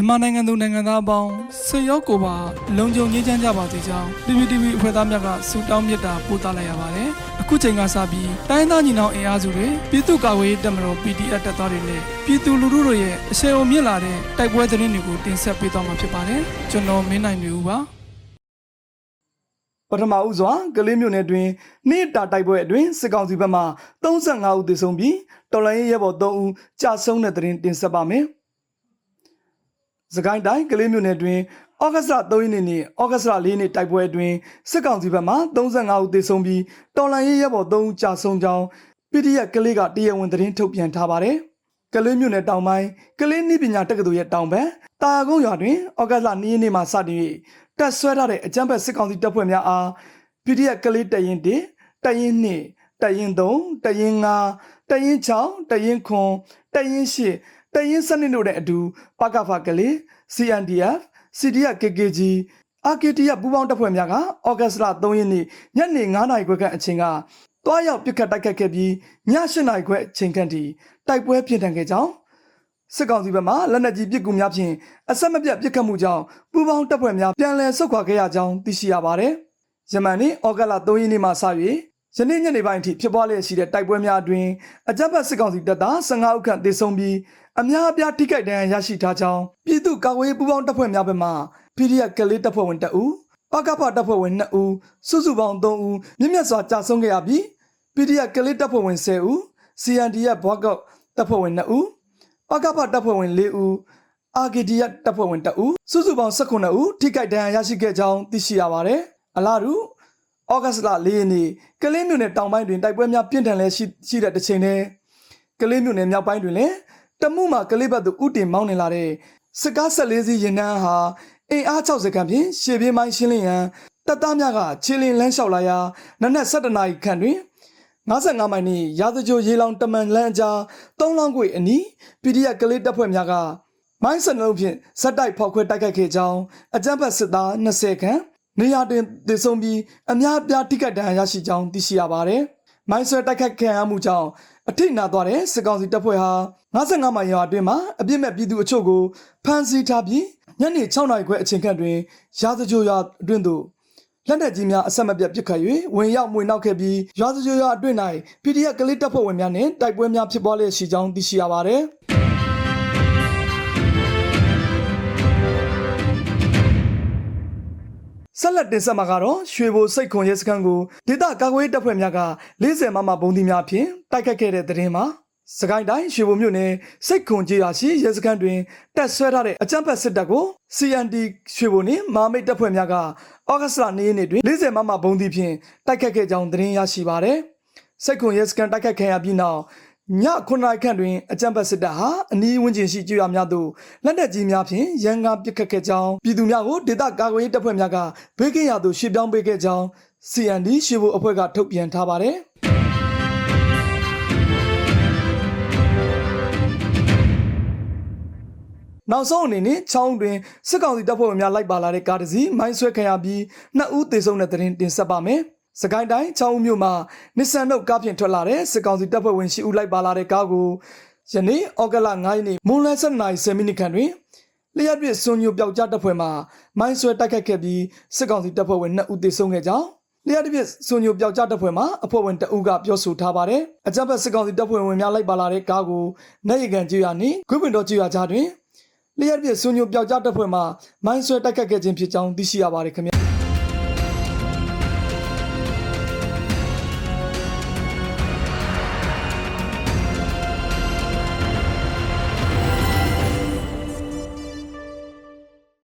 မြန်မာနိုင်ငံသူနိုင်ငံသားအပေါင်းဆွေရောက်ကိုပါလုံခြုံငြိမ်းချမ်းကြပါစေကြောင်း PPTV အဖွဲ့သားများကဆုတောင်းမေတ္တာပို့သလိုက်ရပါတယ်။အခုချိန်ကစပြီးတိုင်းသားညီနောင်အင်အားစုတွေပြည်သူ့ကာကွယ်ရေးတပ်မတော် PDF တပ်သားတွေနဲ့ပြည်သူလူထုတို့ရဲ့အဆင်အုံမြင့်လာတဲ့တိုက်ပွဲသတင်းတွေကိုတင်ဆက်ပေးသွားမှာဖြစ်ပါတယ်။ကျွန်တော်မင်းနိုင်နေဦးပါ။ပထမဦးစွာကလေးမျိုးနယ်တွင်နေ့တာတိုက်ပွဲအတွင်စစ်ကောင်စီဘက်မှ35ဦးသေဆုံးပြီးတော်လိုင်းရဲဘော်3ဦးကြာဆုံးတဲ့တွင်တင်ဆက်ပါမယ်။ စကိုင်းတိုင်းကလေးမျိုးနယ်တွင်ဩဂတ်စ်လ3ရက်နေ့နေ့ဩဂတ်စ်လ4ရက်နေ့တိုက်ပွဲအတွင်စစ်ကောင်စီဘက်မှ35ဦးသေဆုံးပြီးတော်လိုင်းရဲဘော်3ဦးကြာဆုံးကြောင်း PDF ကလေးကတရားဝင်သတင်းထုတ်ပြန်ထားပါတယ်။ကလေးမျိုးနယ်တောင်ပိုင်းကလေးနည်းပညာတက္ကသိုလ်ရဲ့တောင်ဘက်တာယာကုန်းရွာတွင်ဩဂတ်စ်လ2ရက်နေ့မှစတင်၍တက်ဆွဲထားတဲ့အကြမ်းဖက်စစ်ကောင်စီတပ်ဖွဲ့များအား PDF ကလေးတရင်1တရင်2တရင်3တရင်5တရင်6တရင်9တရင်8 တရင်7တို့နဲ့အတူပကဖကလေး CNDF CDF KKG RKTF ပူးပေါင်းတပ်ဖွဲ့များကဩဂတ်စ်လ3ရက်နေ့ညနေ9:00နာရီခွဲခန့်အချိန်ကတွားရောက်ပစ်ခတ်တိုက်ခတ်ခဲ့ပြီးည8:00နာရီခွဲအချိန်ခန့်ထိတိုက်ပွဲပြင်းထန်ခဲ့ကြောင်းစစ်ကောင်စီဘက်မှလက်နက်ကြီးပစ်ကူများဖြင့်အဆက်မပြတ်ပစ်ခတ်မှုကြောင့်ပူးပေါင်းတပ်ဖွဲ့များပြန်လည်ဆုတ်ခွာခဲ့ရကြောင်းသိရှိရပါတယ်။ယမန်နေ့ဩဂတ်လ3ရက်နေ့မှစ၍ ယနေ့ညနေပိုင်းအထိဖြစ်ပွားလျက်ရှိတဲ့တိုက်ပွဲများအတွင်အကြမ်းဖက်စစ်ကောင်စီတပ်သား15ဦးခန့်သေဆုံးပြီးအများအပြားထိခိုက်ဒဏ်ရာရရှိထားကြောင်းပြည်သူ့ကာကွယ်ရေးပူးပေါင်းတပ်ဖွဲ့များဘက်မှ PDF ကလေးတပ်ဖွဲ့ဝင်2ဦးပကဖတပ်ဖွဲ့ဝင်2ဦးစုစုပေါင်း3ဦးမြင့်မြတ်စွာကြာဆုံးခဲ့ရပြီး PDF ကလေးတပ်ဖွဲ့ဝင်10ဦး CNDF ဘွားကောက်တပ်ဖွဲ့ဝင်2ဦးပကဖတပ်ဖွဲ့ဝင်4ဦးအာဂီဒီယတ်တပ်ဖွဲ့ဝင်2ဦးစုစုပေါင်း19ဦးထိခိုက်ဒဏ်ရာရရှိခဲ့ကြောင်းသိရှိရပါတယ်အလားတူ ဩဂတ်စ်လ4ရက်နေ့ကလေးမြို့နယ်တောင်ပိုင်းတွင်တိုက်ပွဲများပြင်းထန်လဲရှိရှိတဲ့တစ်ချိန်တည်းကလေးမြို့နယ်မြောက်ပိုင်းတွင်လည်းတမှုမှကလေးဘက်သို့ဥတင်မောင်းနေလာတဲ့စစ်ကား14စီးရင်နှန်းဟာအင်အား60ခန့်ဖြင့်ရှေ့ပြေးမိုင်းရှင်းလင်းရန်တပ်သားများကခြေလင်းလမ်းလျှောက်လာရာနနက်7:00နာရီခန့်တွင်55မိုင်နှင့်ရာဇကြိုရေလောင်တမန်လန်းအကြား3လောင်းကွေအနီး PDF ကလေးတပ်ဖွဲ့များကမိုင်းစနလုံးဖြင့်ဇက်တိုက်ဖောက်ခွဲတိုက်ခိုက်ခဲ့ကြောင်းအကြမ်းဖက်စစ်သား20ခန့် နေရာတွင်တည်ဆုံပြီးအများအပြားထိခိုက်ဒဏ်ရာရရှိကြောင်းသိရှိရပါတယ်။မိုင်းဆွဲတိုက်ခိုက်ခံရမှုကြောင့်အထိနာသွားတဲ့စစ်ကောင်စီတပ်ဖွဲ့ဟာ55မိုင်ရွာအတွင်းမှာအပြစ်မဲ့ပြည်သူအချို့ကိုဖမ်းဆီးထားပြီးညနေ6နာရီခွဲအချိန်ခန့်တွင်ရာဇကြိုရွာအတွင်းသို့လက်နက်ကြီးများအဆက်မပြတ်ပစ်ခတ်၍ဝင်ရောက်မှွေနှောက်ခဲ့ပြီးရွာစကြိုရွာအတွင်း၌ PDF ကလေးတပ်ဖွဲ့ဝင်များနှင့်တိုက်ပွဲများဖြစ်ပွားလျက်ရှိကြောင်းသိရှိရပါသည် ဆက်လက်တင်ဆက်မှာကတော့ရွှေဘိုစိတ်ခွန်ရဲစခန်းကိုဒေသကာကွယ်ရေးတပ်ဖွဲ့များက40မမဘုံဒီများဖြင့်တိုက်ခတ်ခဲ့တဲ့တဲ့တင်မှာစကိုင်းတိုင်းရွှေဘိုမြို့နယ်စိတ်ခွန်ကြီးရာရှိရဲစခန်းတွင်တက်ဆွဲထားတဲ့အကြမ်းဖက်စစ်တပ်ကို CND ရွှေဘိုနှင့်မာမိတ်တပ်ဖွဲ့များကဩဂတ်စ်လ2ရက်နေ့တွင်40မမဘုံဒီဖြင့်တိုက်ခတ်ခဲ့ကြောင်းသတင်းရရှိပါရယ်စိတ်ခွန်ရဲစခန်းတိုက်ခတ်ခံရပြီးနောက် ည9နာရီခန့်တွင်အကြံပတ်စစ်တပ်ဟာအနီးဝန်းကျင်ရှိကျွော်များသို့လက်နက်ကြီးများဖြင့်ရန်ကားပစ်ခတ်ခဲ့ကြောင်းပြည်သူများကိုဒေသကာကွယ်ရေးတပ်ဖွဲ့များကဘေးကင်းရာသို့ရွှေ့ပြောင်းပေးခဲ့ကြောင်း CND ရှေ့ဖို့အဖွဲ့ကထုတ်ပြန်ထားပါတယ်နောက်ဆုံးအနေနဲ့ချောင်းတွင်စစ်ကောင်စီတပ်ဖွဲ့ဝင်များလိုက်ပါလာတဲ့ကားတစ်စီးမိုင်းဆွဲခံရပြီးနှစ်ဦးသေဆုံးတဲ့တဲ့တင်တင်ဆက်ပါမယ်။ စကိုင်းတိုင်းချောင်းဦးမြို့မှာနစ်ဆန်တို့ကားဖြင့်ထွက်လာတဲ့စစ်ကောင်စီတပ်ဖွဲ့ဝင်၈ဦးလိုက်ပါလာတဲ့ကားကိုယနေ့ဩဂတ်လ9ရက်နေ့မွန်လယ်7:10မိနစ်ခန့်တွင်လျှက်ပြည့်စွန်ညိုပျောက်ကြားတပ်ဖွဲ့မှမိုင်းဆွဲတိုက်ခတ်ခဲ့ပြီးစစ်ကောင်စီတပ်ဖွဲ့ဝင်2ဦးသေဆုံးခဲ့ကြောင်းလျှက်ပြည့်စွန်ညိုပျောက်ကြားတပ်ဖွဲ့မှအဖွဲ့ဝင်2ဦးကပြောဆိုထားပါတယ်။အကြမ်းဖက်စစ်ကောင်စီတပ်ဖွဲ့ဝင်များလိုက်ပါလာတဲ့ကားကိုနိုင်ရကန်ကျွာနှင့်ဂွေပင်တော်ကျွာကြားတွင်လျှက်ပြည့်စွန်ညိုပျောက်ကြားတပ်ဖွဲ့မှမိုင်းဆွဲတိုက်ခတ်ခဲ့ခြင်းဖြစ်ကြောင်းသိရှိရပါတယ်ခင်ဗျာ။